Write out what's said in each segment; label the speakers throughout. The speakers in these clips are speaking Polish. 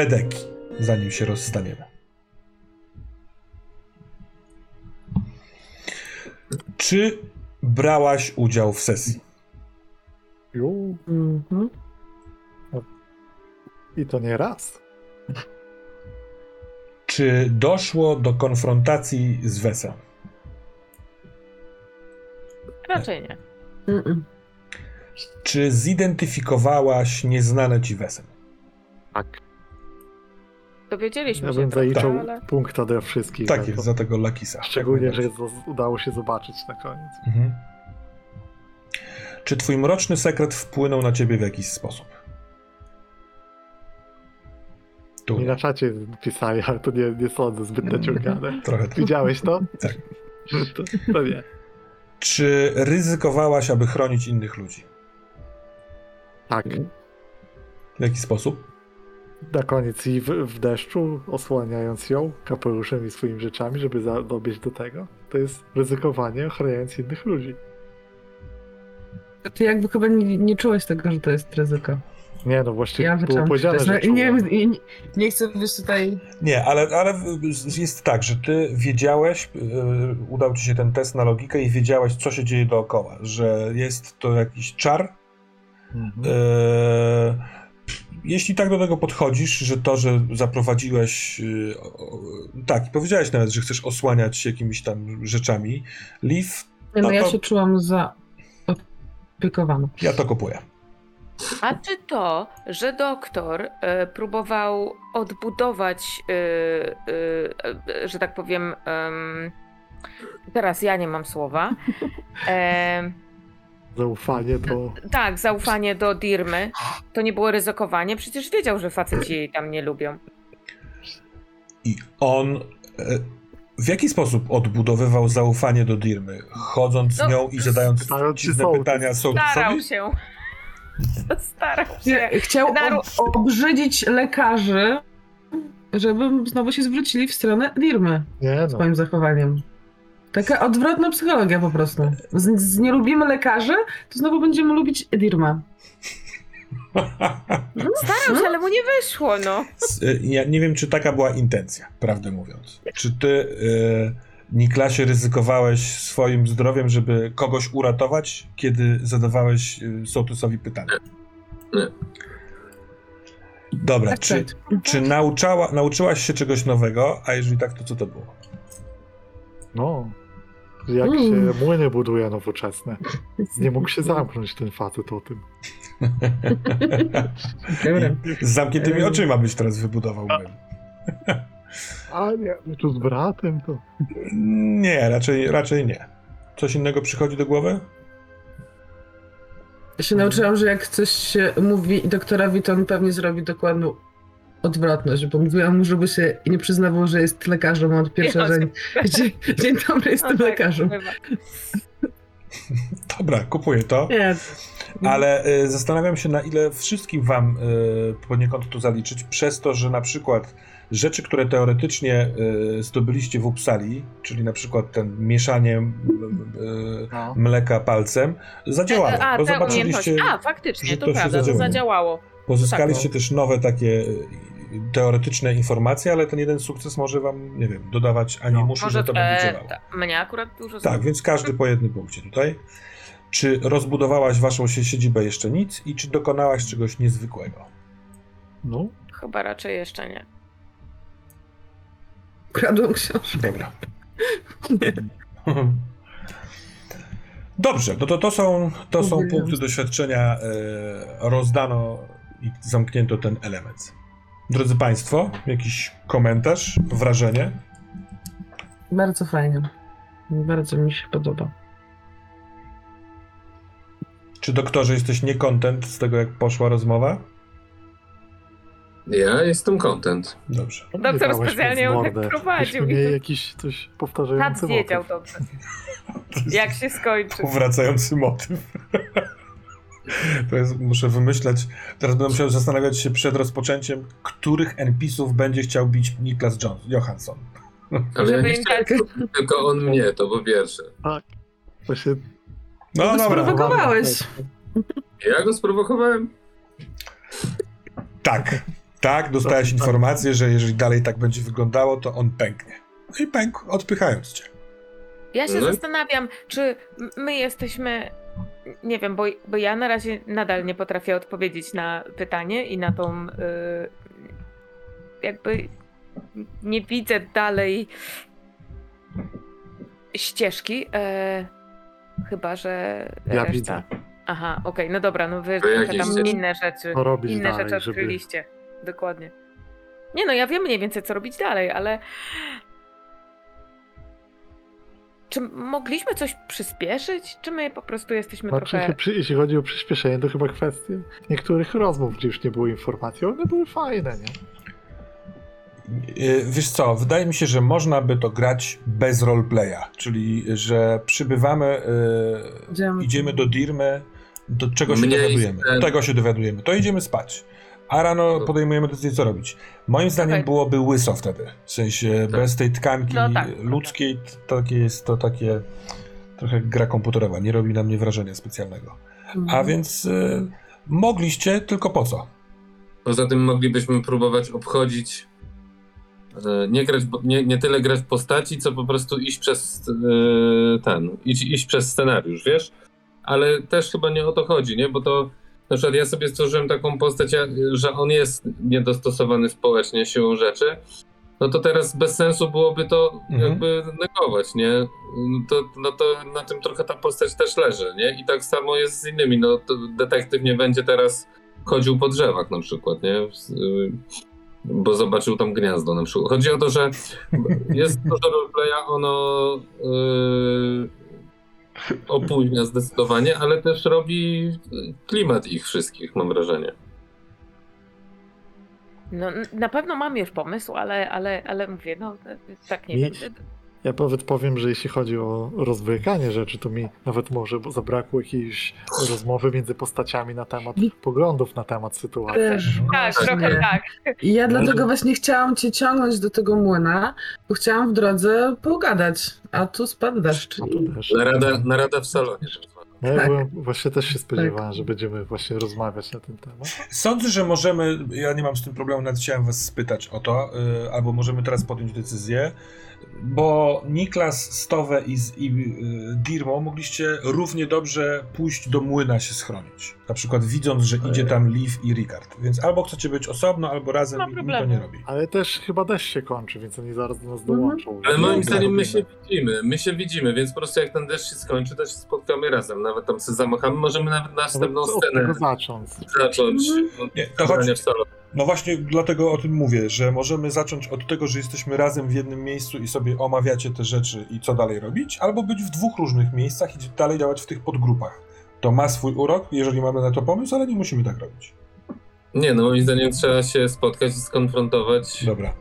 Speaker 1: pedeki, zanim się rozstaniemy. Czy brałaś udział w sesji?
Speaker 2: Mhm.
Speaker 3: I to nie raz.
Speaker 1: Czy doszło do konfrontacji z Wesem?
Speaker 4: Raczej nie.
Speaker 2: Mm-mm.
Speaker 1: Czy zidentyfikowałaś nieznane ci Wesem?
Speaker 3: Tak.
Speaker 4: Dowiedzieliśmy
Speaker 3: Ja
Speaker 4: się
Speaker 3: bym
Speaker 4: trochę,
Speaker 3: zaliczył
Speaker 4: ale...
Speaker 3: punkt ode wszystkich.
Speaker 1: Tak
Speaker 3: za
Speaker 1: jest,
Speaker 3: to.
Speaker 1: za tego Lakisa.
Speaker 3: Szczególnie, że udało się zobaczyć na koniec.
Speaker 1: Mhm. Czy twój mroczny sekret wpłynął na ciebie w jakiś sposób? Tu.
Speaker 3: Mi na czacie pisali, ale to nie, nie sądzę zbyt naciągane.
Speaker 1: Trochę tak.
Speaker 3: Widziałeś to?
Speaker 1: Tak.
Speaker 3: To, to nie.
Speaker 1: Czy ryzykowałaś, aby chronić innych ludzi?
Speaker 3: Tak.
Speaker 1: W jaki sposób?
Speaker 3: Na koniec i w, w deszczu, osłaniając ją kapeluszem i swoimi rzeczami, żeby dobiec do tego. To jest ryzykowanie, ochraniając innych ludzi.
Speaker 2: Ty jakby chyba nie, nie czułeś tego, że to jest ryzyko.
Speaker 3: Nie, no właściwie
Speaker 2: Ja
Speaker 3: było powiedziane, że
Speaker 2: No, nie, nie, nie chcę być tutaj...
Speaker 1: Nie, ale, ale jest tak, że ty wiedziałeś, yy, udał ci się ten test na logikę i wiedziałeś, co się dzieje dookoła, że jest to jakiś czar.
Speaker 3: Mhm.
Speaker 1: Jeśli tak do tego podchodzisz, że to, że zaprowadziłeś, o- tak, i powiedziałeś nawet, że chcesz osłaniać się jakimiś tam rzeczami, Liv,
Speaker 2: Nie, no
Speaker 1: No
Speaker 2: ja
Speaker 1: to-
Speaker 2: się czułam zaopiekowana.
Speaker 1: ja to kupuję.
Speaker 4: A czy to, że doktor e, próbował odbudować, e, e, e, że tak powiem, em, teraz ja nie mam słowa,
Speaker 3: Zaufanie to...
Speaker 4: tak, zaufanie do Dirmy, to nie było ryzykowanie? Przecież wiedział, że faceci jej tam nie lubią.
Speaker 1: I on e, w jaki sposób odbudowywał zaufanie do Dirmy? Chodząc z
Speaker 4: No,
Speaker 1: nią i zadając
Speaker 3: starał się
Speaker 1: dziwne
Speaker 3: sołtys.
Speaker 1: pytania
Speaker 4: Starał
Speaker 1: sołtysowi?
Speaker 4: się. Starał się.
Speaker 2: Chciał
Speaker 4: Naru-
Speaker 2: ob- obrzydzić lekarzy, żeby znowu się zwrócili w stronę Dirmy
Speaker 3: Nie no.
Speaker 2: swoim zachowaniem. Taka odwrotna psychologia po prostu. Z, z nie lubimy lekarzy, to znowu będziemy lubić Dirmę.
Speaker 4: Starał się, ale mu nie wyszło, no.
Speaker 1: E, Ja nie wiem, czy taka była intencja, prawdę mówiąc. Czy ty, e, Niklasie, ryzykowałeś swoim zdrowiem, żeby kogoś uratować, kiedy zadawałeś e, sołtysowi pytania?
Speaker 5: Nie.
Speaker 1: Dobra,
Speaker 2: Tak,
Speaker 1: czy,
Speaker 2: tak.
Speaker 1: czy nauczała, nauczyłaś się czegoś nowego, a jeżeli tak, to co to było?
Speaker 3: No. Jak
Speaker 2: Mm.
Speaker 3: się młyny buduje nowoczesne. Nie mógł się zamknąć ten facet o tym.
Speaker 1: Z zamkniętymi
Speaker 2: Ym.
Speaker 1: oczyma byś teraz wybudował. młyn.
Speaker 3: A nie, no tu z bratem to...
Speaker 1: Nie, raczej, raczej nie. Coś innego przychodzi do głowy?
Speaker 2: Ja się nauczyłam, że jak coś się mówi doktorowi, to on pewnie zrobi dokładną odwrotność, bo mówiłam mu, żeby się nie przyznawał, że jest lekarzem od pierwsza, że dzień, dzień dobry, jestem
Speaker 4: No tak,
Speaker 2: lekarzem.
Speaker 1: Dobra, kupuję to.
Speaker 2: Nie,
Speaker 1: Ale y, zastanawiam się, na ile wszystkim wam y, poniekąd to zaliczyć, przez to, że na przykład rzeczy, które teoretycznie y, zdobyliście w Uppsali, czyli na przykład ten mieszanie y, y,
Speaker 3: No.
Speaker 1: mleka palcem, zadziałało.
Speaker 4: A,
Speaker 1: bo zobaczyliście.
Speaker 4: A, faktycznie,
Speaker 1: że
Speaker 4: to,
Speaker 1: to się
Speaker 4: prawda, to
Speaker 1: zadziałało. pozyskaliście
Speaker 4: tak,
Speaker 1: też nowe takie teoretyczne informacje, ale ten jeden sukces może wam, nie wiem, dodawać ani
Speaker 3: No.
Speaker 1: że to będzie działało.
Speaker 4: ta, mnie akurat dużo
Speaker 1: Tak, więc każdy po jednym punkcie tutaj. Czy rozbudowałaś waszą sie- siedzibę jeszcze nic i czy dokonałaś czegoś niezwykłego?
Speaker 3: No.
Speaker 4: Chyba raczej jeszcze nie.
Speaker 2: kradłem książkę.
Speaker 1: Dobra. Dobrze, no to, to są, to są punkty doświadczenia. E, rozdano i zamknięto ten element. Drodzy Państwo, jakiś komentarz, wrażenie?
Speaker 2: Bardzo fajnie. Bardzo mi się podoba.
Speaker 1: Czy doktorze jesteś niekontent z tego, jak poszła rozmowa?
Speaker 5: Ja jestem content.
Speaker 1: Dobrze.
Speaker 4: Doktor
Speaker 3: Nie dałeś
Speaker 4: specjalnie ją tak prowadził to-
Speaker 3: jakiś coś powtarzający
Speaker 4: wiedział
Speaker 3: motyw.
Speaker 4: dobrze, jak się skończy.
Speaker 1: Wracający motyw. To jest, muszę wymyśleć. Teraz będę musiał zastanawiać się przed rozpoczęciem, których NPC-ów będzie chciał bić Niklas Jones, Johansson.
Speaker 5: Ale ja nie chciałem,
Speaker 4: tak-
Speaker 5: tylko on mnie, to po pierwsze.
Speaker 3: To się
Speaker 1: No
Speaker 2: to
Speaker 1: dobra.
Speaker 2: sprowokowałeś.
Speaker 5: Ja go sprowokowałem?
Speaker 1: Tak. Tak, dostałeś
Speaker 3: tak.
Speaker 1: informację, że jeżeli dalej tak będzie wyglądało, to on pęknie. No i pękł, odpychając cię.
Speaker 4: Ja się
Speaker 5: No
Speaker 4: zastanawiam, czy my jesteśmy. Nie wiem, bo, bo ja na razie nadal nie potrafię odpowiedzieć na pytanie i na tą. y, jakby nie widzę dalej ścieżki. E, chyba, że.
Speaker 3: Ja
Speaker 4: reszta.
Speaker 3: widzę.
Speaker 4: Aha, okej, no dobra, no wy trochę tam inne rzeczy. Inne
Speaker 3: dalej,
Speaker 4: rzeczy
Speaker 3: żeby...
Speaker 4: odkryliście. Dokładnie. Nie no, ja wiem mniej więcej, co robić dalej, ale. Czy mogliśmy coś przyspieszyć? Czy my po prostu jesteśmy
Speaker 3: Znaczy,
Speaker 4: trochę.
Speaker 3: przy- jeśli chodzi o przyspieszenie, to chyba kwestia niektórych rozmów, gdzie już nie było informacji. One były fajne, nie?
Speaker 1: Yy, Wiesz co, wydaje mi się, że można by to grać bez roleplaya, czyli że przybywamy, yy,
Speaker 2: Idziemy.
Speaker 1: idziemy do Dirmy, do czego się dowiadujemy.
Speaker 5: scen.
Speaker 1: Tego się dowiadujemy. To idziemy spać. A rano podejmujemy decyzję, co robić. Moim zdaniem
Speaker 4: Okej.
Speaker 1: byłoby łyso wtedy. W sensie
Speaker 5: Tak.
Speaker 1: bez tej tkanki
Speaker 4: No tak.
Speaker 1: ludzkiej, to takie jest to takie trochę gra komputerowa. Nie robi na mnie wrażenia specjalnego.
Speaker 2: Mhm.
Speaker 1: A więc y, mogliście, tylko po co?
Speaker 5: Poza tym moglibyśmy próbować obchodzić, e, nie, grać, nie, nie tyle grać postaci, co po prostu iść przez e, ten, iść, iść przez scenariusz, wiesz? Ale też chyba nie o to chodzi, nie? Bo to na przykład ja sobie stworzyłem taką postać, że on jest niedostosowany społecznie siłą rzeczy, no to teraz bez sensu byłoby to
Speaker 1: Mhm.
Speaker 5: jakby negować, nie? No to, no to na tym trochę ta postać też leży, nie? I tak samo jest z innymi, no detektyw nie będzie teraz chodził po drzewach na przykład, nie? Y, Bo zobaczył tam gniazdo na przykład. Chodzi o to, że jest dużo roleplaya, ono yy, opóźnia zdecydowanie, ale też robi klimat ich wszystkich, mam wrażenie.
Speaker 4: No, na pewno mam już pomysł, ale, ale, ale mówię, no tak nie
Speaker 3: Mi-
Speaker 4: wiem.
Speaker 3: Ja nawet powiem, że jeśli chodzi o rozwlekanie rzeczy, to mi nawet może zabrakło jakiejś rozmowy między postaciami na temat poglądów na temat sytuacji.
Speaker 2: Też
Speaker 4: Tak,
Speaker 2: właśnie.
Speaker 4: trochę tak.
Speaker 2: I ja dlatego właśnie chciałam cię ciągnąć do tego młyna, bo chciałam w drodze pogadać, a tu spadł deszcz.
Speaker 3: Też.
Speaker 5: Narada, narada w salonie.
Speaker 3: No ja
Speaker 2: Tak.
Speaker 3: byłem, właśnie też się spodziewałem, że będziemy właśnie rozmawiać na ten temat.
Speaker 1: Sądzę, że możemy, ja nie mam z tym problemu, nawet chciałem was spytać o to, y, albo możemy teraz podjąć decyzję, bo Niklas, Stowe i, i y, Dirmo mogliście równie dobrze pójść do młyna się schronić. Na przykład widząc, że idzie tam Liv i Ricard. Więc albo chcecie być osobno, albo razem i to nie robi.
Speaker 3: Ale też chyba deszcz się kończy, więc oni zaraz do nas
Speaker 2: Mhm.
Speaker 3: dołączą.
Speaker 5: Ale moim zdaniem my się widzimy, my się widzimy, więc po prostu jak ten deszcz się skończy, to się spotkamy razem. Nawet tam sobie zamachamy, możemy nawet następną
Speaker 3: Nawet
Speaker 5: scenę
Speaker 3: zacząć.
Speaker 5: zacząć. od
Speaker 1: Nie, to chodź,
Speaker 5: w salonie.
Speaker 1: No właśnie dlatego o tym mówię, że możemy zacząć od tego, że jesteśmy razem w jednym miejscu i sobie omawiacie te rzeczy i co dalej robić, albo być w dwóch różnych miejscach i dalej działać w tych podgrupach. To ma swój urok, jeżeli mamy na to pomysł, ale nie musimy tak robić.
Speaker 5: Nie, no moim zdaniem trzeba się spotkać i skonfrontować,
Speaker 1: Dobra.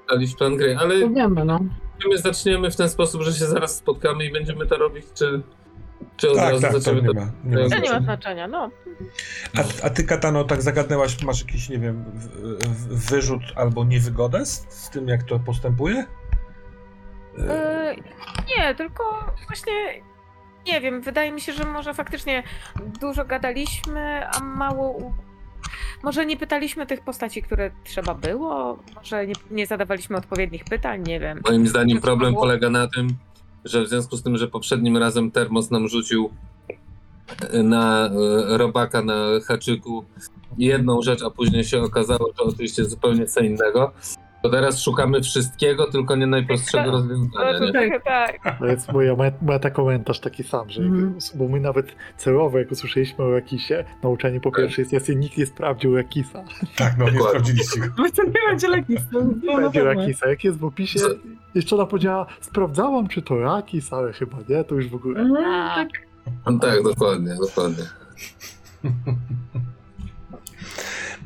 Speaker 5: ustalić plan gry, ale
Speaker 2: Powiemy, no.
Speaker 5: my zaczniemy w ten sposób, że się zaraz spotkamy i będziemy to robić, czy, czy od
Speaker 1: Tak,
Speaker 5: razu
Speaker 1: tak, to nie ma, nie ma
Speaker 5: To
Speaker 4: nie ma
Speaker 1: znaczenia.
Speaker 4: no.
Speaker 1: A, a ty, Katano, tak zagadnęłaś, masz jakiś, nie wiem, w, w, wyrzut albo niewygodę z, z tym, jak to postępuje? E,
Speaker 4: Yy, nie, tylko właśnie nie wiem, wydaje mi się, że może faktycznie dużo gadaliśmy, a mało. u- Może nie pytaliśmy tych postaci, które trzeba było, może nie, nie zadawaliśmy odpowiednich pytań, nie wiem.
Speaker 5: Moim zdaniem problem polega na tym, że w związku z tym, że poprzednim razem Termos nam rzucił na e, robaka na haczyku jedną rzecz, a później się okazało, że oczywiście zupełnie co innego, to teraz szukamy wszystkiego, tylko nie najprostszego
Speaker 4: Tak.
Speaker 5: rozwiązania.
Speaker 4: No,
Speaker 5: Nie?
Speaker 4: to trochę tak.
Speaker 3: To jest moja met- metakomentarz taki sam, że
Speaker 2: Mhm.
Speaker 3: bo my nawet celowo, jak usłyszeliśmy o Jakisie, nauczanie po pierwszej sesji, nikt nie sprawdził Jakisa.
Speaker 1: tak, no nie
Speaker 5: Dokładnie.
Speaker 1: sprawdziliście go.
Speaker 2: Bo to nie będzie lekki
Speaker 3: Nie będzie Jakisa. Jak jest w opisie,
Speaker 5: Co?
Speaker 3: Jeszcze ona powiedziała, sprawdzałam, czy to Jakis, ale chyba nie, to już w ogóle.
Speaker 2: Mhm,
Speaker 4: A,
Speaker 2: tak.
Speaker 5: No tak, dokładnie, dokładnie.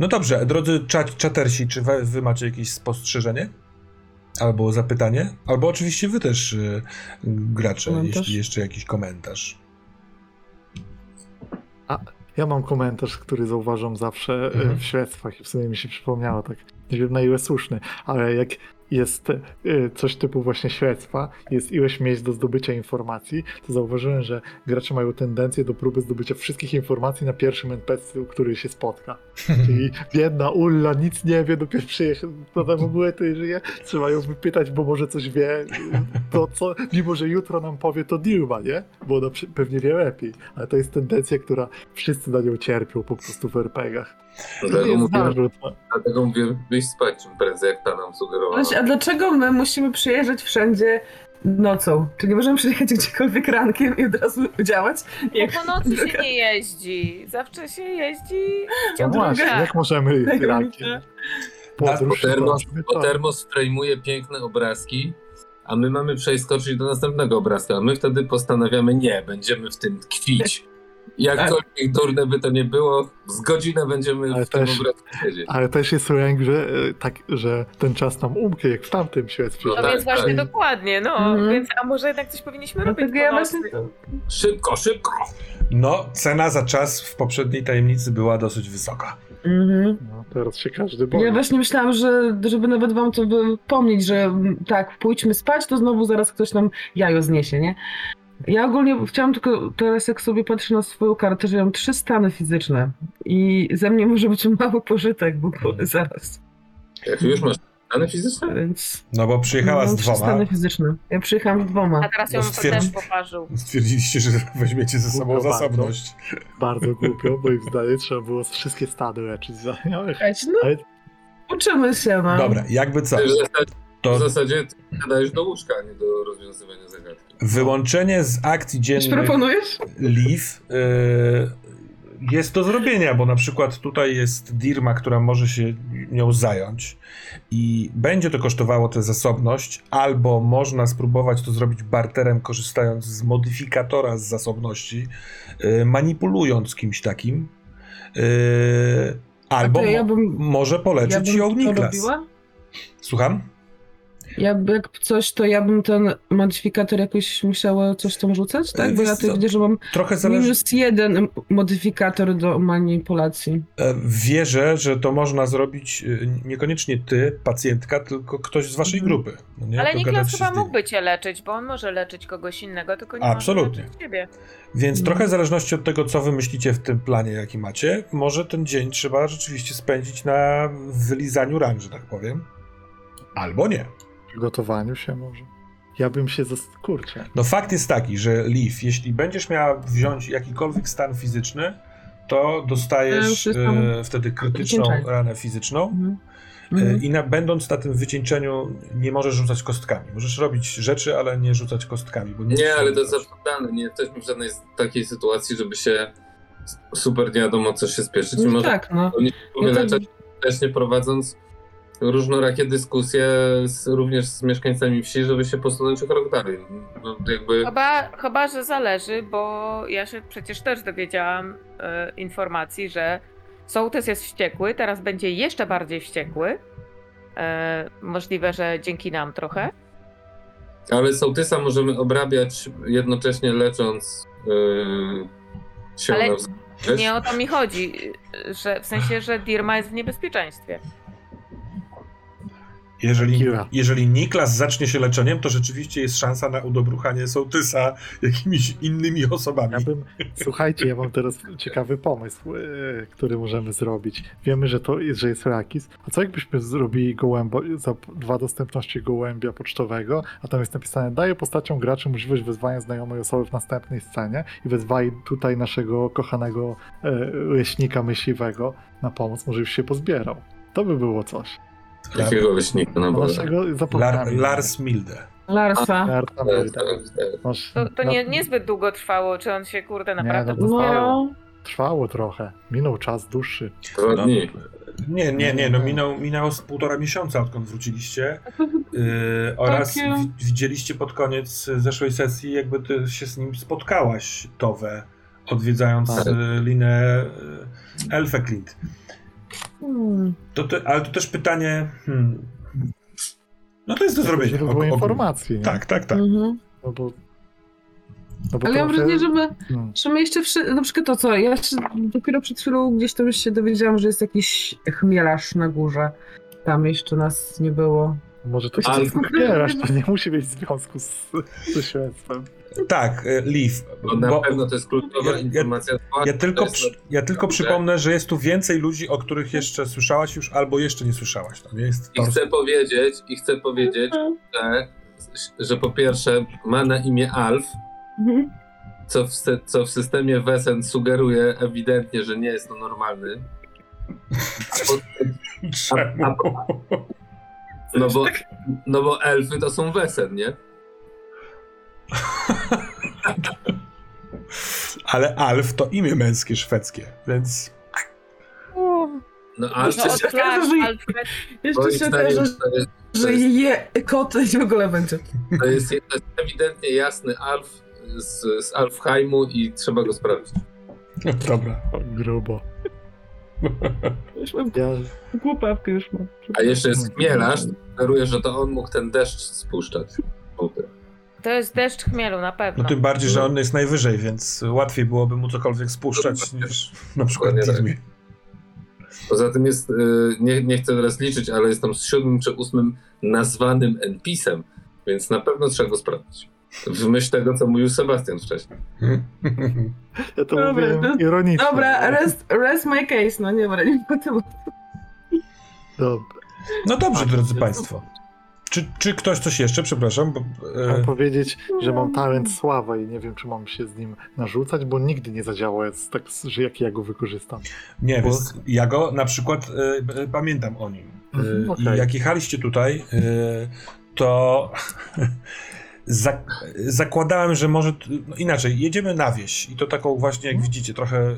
Speaker 1: No dobrze, drodzy czat, czatersi, czy wy, wy macie jakieś spostrzeżenie? Albo zapytanie? Albo oczywiście wy też, y, gracze,
Speaker 2: Komentarz?
Speaker 1: jeśli jeszcze jakiś komentarz.
Speaker 3: Ja mam komentarz, który zauważam zawsze e,
Speaker 1: Mhm.
Speaker 3: w śledztwach i w sumie mi się przypomniało tak, nie wiem na ile słuszny, ale jak jest y, coś typu właśnie śledztwa, jest ilość miejsc do zdobycia informacji, to zauważyłem, że gracze mają tendencję do próby zdobycia wszystkich informacji na pierwszym NPC, który się spotka. Czyli biedna Ulla nic nie wie, dopiero przyjechał, to tam w ogóle to żyje, trzeba ją wypytać, bo może coś wie, to co, mimo że jutro nam powie to Dilma, nie? Bo ona pewnie wie lepiej, ale to jest tendencja, która wszyscy na nią cierpią po prostu w RPGach.
Speaker 5: Dlatego mówię, dlatego mówię, wyjść spać czym prędzej, jak ta nam sugerowała.
Speaker 2: A dlaczego my musimy przyjeżdżać wszędzie nocą? Czy nie możemy przyjechać gdziekolwiek rankiem i od razu działać?
Speaker 4: Bo
Speaker 2: Jak
Speaker 4: po nocy się nie jeździ. Zawsze się jeździ w
Speaker 3: No właśnie,
Speaker 2: druga.
Speaker 3: jak możemy
Speaker 2: Tego
Speaker 3: rankiem? Podróż
Speaker 5: Bo termos, bo termos frejmuje piękne obrazki, a my mamy przeskoczyć do następnego obrazka, a my wtedy postanawiamy, nie, będziemy w tym tkwić. Jakkolwiek durne by to nie było, z godzinę będziemy
Speaker 3: Ale
Speaker 5: w tym
Speaker 3: też-
Speaker 5: obrazku siedzieć.
Speaker 3: Ale też jest lęk, że, e, tak, że ten czas nam umknie, jak w tamtym śledztwie.
Speaker 5: No
Speaker 4: No
Speaker 5: tak,
Speaker 4: więc właśnie
Speaker 3: tak.
Speaker 4: dokładnie, no.
Speaker 2: Mhm.
Speaker 4: Więc a może jednak coś powinniśmy robić
Speaker 2: Dlatego
Speaker 4: po
Speaker 2: ja właśnie...
Speaker 5: Szybko, szybko!
Speaker 1: No, cena za czas w poprzedniej tajemnicy była dosyć wysoka.
Speaker 2: Mhm.
Speaker 3: No, teraz się każdy boi.
Speaker 2: Ja właśnie myślałam, że żeby nawet wam to wypomnieć, że tak, pójdźmy spać, to znowu zaraz ktoś nam jajo zniesie, nie? Ja ogólnie chciałam tylko teraz, jak sobie patrzę na swoją kartę, że ja mam trzy stany fizyczne i ze mnie może być mały pożytek w ogóle zaraz,
Speaker 5: Jak już masz dane fizyczne?
Speaker 2: więc...
Speaker 1: No bo przyjechała
Speaker 2: mam
Speaker 1: z
Speaker 2: trzy
Speaker 1: dwoma.
Speaker 2: stany fizyczne. Ja przyjechałam z dwoma.
Speaker 4: A teraz ją
Speaker 1: No stwierdzi-
Speaker 4: też poparzył.
Speaker 1: Stwierdziliście, że weźmiecie ze sobą
Speaker 3: Głupio
Speaker 1: zasobność.
Speaker 3: Bardzo głupio, bo im zdaniem trzeba było wszystkie stady leczyć.
Speaker 2: Słuchajcie, No,
Speaker 3: Ale-
Speaker 2: uczymy się, no.
Speaker 1: Dobra, jakby co,
Speaker 5: W zasadzie, w
Speaker 1: to
Speaker 5: zasadzie ty nadajesz do łóżka, a nie do rozwiązywania zagadki.
Speaker 1: Wyłączenie z akcji dziennych
Speaker 2: proponujesz?
Speaker 1: Leaf y, jest do zrobienia, bo na przykład tutaj jest Dirma, która może się nią zająć i będzie to kosztowało tę zasobność, albo można spróbować to zrobić barterem, korzystając z modyfikatora z zasobności, y, manipulując kimś takim, y, albo
Speaker 2: ja bym-
Speaker 1: może
Speaker 2: Ja
Speaker 1: polecieć
Speaker 2: bym
Speaker 1: ją Niklas. Słucham?
Speaker 2: Ja by- jak coś, to ja bym ten modyfikator jakoś musiała coś tam rzucać, tak? Bo ja
Speaker 1: Wiesz
Speaker 2: tu
Speaker 1: co,
Speaker 2: widzę, że mam
Speaker 1: Trochę zależy.
Speaker 2: minus jeden modyfikator do manipulacji.
Speaker 1: E, Wierzę, że to można zrobić e, niekoniecznie ty, pacjentka, tylko ktoś z waszej
Speaker 2: Mhm.
Speaker 1: grupy. No nie?
Speaker 4: Ale
Speaker 1: Dogadać
Speaker 4: Niklas
Speaker 1: się
Speaker 4: chyba mógłby cię leczyć, bo on może leczyć kogoś innego, tylko nie
Speaker 1: Absolutnie.
Speaker 4: może leczyć ciebie.
Speaker 1: Więc
Speaker 2: Mhm.
Speaker 1: trochę w zależności od tego, co wymyślicie w tym planie, jaki macie, może ten dzień trzeba rzeczywiście spędzić na wylizaniu ran, że tak powiem. Albo nie.
Speaker 3: Przygotowaniu się może. Ja bym się zas... kurczę.
Speaker 1: No fakt jest taki, że Leaf, jeśli będziesz miała wziąć jakikolwiek stan fizyczny, to dostajesz e, wtedy krytyczną
Speaker 2: wycieńczenie.
Speaker 1: ranę fizyczną.
Speaker 2: Mhm.
Speaker 1: E,
Speaker 2: Mhm.
Speaker 1: I na, będąc na tym wycieńczeniu, nie możesz rzucać kostkami. Możesz robić rzeczy, ale nie rzucać kostkami. Bo
Speaker 5: Nie, ale to jest absurdalne. Nie jesteśmy w żadnej takiej sytuacji, żeby się super nie wiadomo co się spieszyć.
Speaker 2: No
Speaker 5: Może
Speaker 2: tak, no.
Speaker 5: wyleczać też nie prowadząc różnorakie dyskusje z, również z mieszkańcami wsi, żeby się posunąć o krok dalej. No, jakby
Speaker 4: Chyba, chyba, że zależy, bo ja się przecież też dowiedziałam e, informacji, że Sołtys jest wściekły, teraz będzie jeszcze bardziej wściekły. E, możliwe, że dzięki nam trochę.
Speaker 5: Ale sołtysa możemy obrabiać jednocześnie lecząc yy, się
Speaker 4: Ale? Nie o to mi chodzi, że w sensie, że Dirma jest w niebezpieczeństwie.
Speaker 1: Jeżeli,
Speaker 3: Kira.
Speaker 1: jeżeli Niklas zacznie się leczeniem, to rzeczywiście jest szansa na udobruchanie sołtysa jakimiś innymi osobami.
Speaker 3: Ja bym, słuchajcie, ja mam teraz ciekawy pomysł, e, który możemy zrobić. Wiemy, że to jest, że jest Rakis. A co jakbyśmy zrobili gołębo, za dwa dostępności gołębia pocztowego, a tam jest napisane, daje postaciom graczy możliwość wezwania znajomej osoby w następnej scenie i wezwali tutaj naszego kochanego e, leśnika myśliwego na pomoc, może już się pozbierał. To by było coś.
Speaker 5: Jakiego leśnika na Boga.
Speaker 3: Naszego
Speaker 1: Lar,
Speaker 3: zapomniałem.
Speaker 1: Lars Milde.
Speaker 2: Larsa.
Speaker 3: Larsa
Speaker 5: Tak, tak, tak.
Speaker 3: Masz-
Speaker 4: To, to nie, niezbyt długo trwało, czy on się kurde naprawdę
Speaker 3: no to-
Speaker 4: pozbierał.
Speaker 2: No,
Speaker 3: Trwało trochę. Minął czas dłuższy.
Speaker 5: Dwa
Speaker 1: No.
Speaker 5: dni.
Speaker 1: Nie, nie, nie, no minął, minęło z półtora miesiąca, odkąd wróciliście. Yy, oraz
Speaker 2: Takie-
Speaker 1: wi- widzieliście pod koniec zeszłej sesji, jakby ty się z nim spotkałaś, Towę, odwiedzając
Speaker 5: Tak.
Speaker 1: yy, linę yy, Elfeklint.
Speaker 2: Hmm.
Speaker 1: To te, ale to też pytanie. Hmm, no to jest do zrobienia.
Speaker 3: Źródło informacji, nie?
Speaker 1: Tak, tak, tak.
Speaker 2: Mhm.
Speaker 3: No bo, no bo
Speaker 2: Ale ja mam wrażenie, że my,
Speaker 3: Hmm.
Speaker 2: że my jeszcze, wszy... na przykład to co, ja się dopiero przed chwilą gdzieś tam się dowiedziałam, że jest jakiś chmielarz na górze. Tam jeszcze nas nie było.
Speaker 3: Może to się zbierasz, to nie musi mieć związku z, ze śledztwem.
Speaker 1: Tak, y, Leaf.
Speaker 5: Bo na
Speaker 1: bo-
Speaker 5: pewno to jest kluczowa
Speaker 1: ja- ja-
Speaker 5: informacja.
Speaker 1: Ja
Speaker 5: zwłaszcza
Speaker 1: tylko, przy, ja tylko przypomnę, że jest tu więcej ludzi, o których jeszcze słyszałaś już albo jeszcze nie słyszałaś. To nie jest
Speaker 5: I chcę powiedzieć, i chcę powiedzieć, że, że po pierwsze ma na imię Alf,
Speaker 2: Mhm.
Speaker 5: co w, co w systemie Wesen sugeruje ewidentnie, że nie jest to normalny. A po,
Speaker 1: Czemu?
Speaker 5: a- no, bo, no bo elfy to są Wesen, nie?
Speaker 1: Ale Alf to imię męskie szwedzkie, więc
Speaker 5: No Alf
Speaker 2: No,
Speaker 5: to
Speaker 2: o-
Speaker 5: jest,
Speaker 2: się okaże, że- Jeszcze się okaże,
Speaker 5: to jest, to
Speaker 2: że je kot i w ogóle będzie.
Speaker 5: to jest, to jest ewidentnie jasny Alf z, z Alfheimu i trzeba go sprawdzić.
Speaker 1: dobra.
Speaker 3: O, grubo.
Speaker 2: Już mam
Speaker 3: Ja,
Speaker 2: głupawkę już mam.
Speaker 5: A jeszcze jest chmielarz, sugeruje, że to on mógł ten deszcz spuszczać.
Speaker 4: To jest deszcz chmielu, na pewno.
Speaker 1: No tym bardziej, że on jest najwyżej, więc łatwiej byłoby mu cokolwiek spuszczać niż na przykład
Speaker 5: Dokładnie tak. Poza tym jest, y, nie, nie chcę teraz liczyć, ale jest tam z siódmym czy ósmym nazwanym NPC-em, więc na pewno trzeba go sprawdzić. W myśl tego, co mówił Sebastian wcześniej.
Speaker 3: ja to
Speaker 2: Dobra,
Speaker 3: mówię
Speaker 2: to-
Speaker 3: ironicznie.
Speaker 2: Dobra, rest, rest my case, no nie, nie ma tematu.
Speaker 3: Dobra.
Speaker 1: No dobrze, drodzy Państwo. Czy, czy ktoś coś jeszcze, przepraszam? Bo,
Speaker 3: Mam
Speaker 1: e,
Speaker 3: powiedzieć, że mam talent sława i nie wiem, czy mam się z nim narzucać, bo nigdy nie zadziała, jest tak, że jak ja go wykorzystam.
Speaker 1: nie,
Speaker 3: bo-
Speaker 1: wiesz, ja go na przykład e, e, pamiętam o nim. E,
Speaker 3: Mhm,
Speaker 1: I jak jechaliście tutaj, e, to za, zakładałem, że może. No inaczej, jedziemy na wieś i to taką właśnie, jak widzicie, trochę e,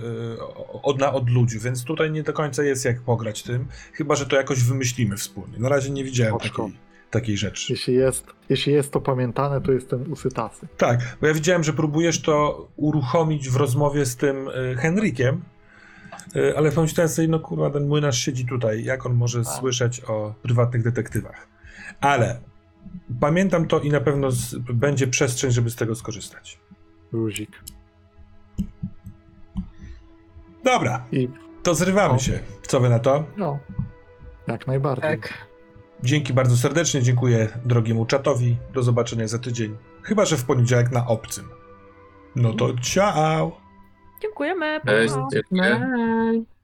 Speaker 1: od, na odludziu, więc tutaj nie do końca jest jak pograć tym, chyba że to jakoś wymyślimy wspólnie. Na razie nie widziałem
Speaker 3: Oczko.
Speaker 1: takiej, takiej rzeczy.
Speaker 3: Jeśli jest, jeśli jest to pamiętane, to jest ten usytasy.
Speaker 1: Tak, bo ja widziałem, że próbujesz to uruchomić w rozmowie z tym y, Henrykiem, y, ale pomyślałem sobie, no kurwa, ten młynarz siedzi tutaj, jak on może
Speaker 3: Tak.
Speaker 1: słyszeć o prywatnych detektywach. Ale pamiętam to i na pewno z, będzie przestrzeń, żeby z tego skorzystać.
Speaker 3: Luzik.
Speaker 1: Dobra,
Speaker 3: I
Speaker 1: to zrywamy
Speaker 3: O.
Speaker 1: się. Co wy na to?
Speaker 3: no, jak najbardziej.
Speaker 2: Tak.
Speaker 1: Dzięki bardzo serdecznie, dziękuję drogiemu czatowi. Do zobaczenia za tydzień. Chyba, że w poniedziałek na obcym. No to ciao!
Speaker 4: Dziękujemy.
Speaker 5: Cześć, dziękuję.
Speaker 2: Bye.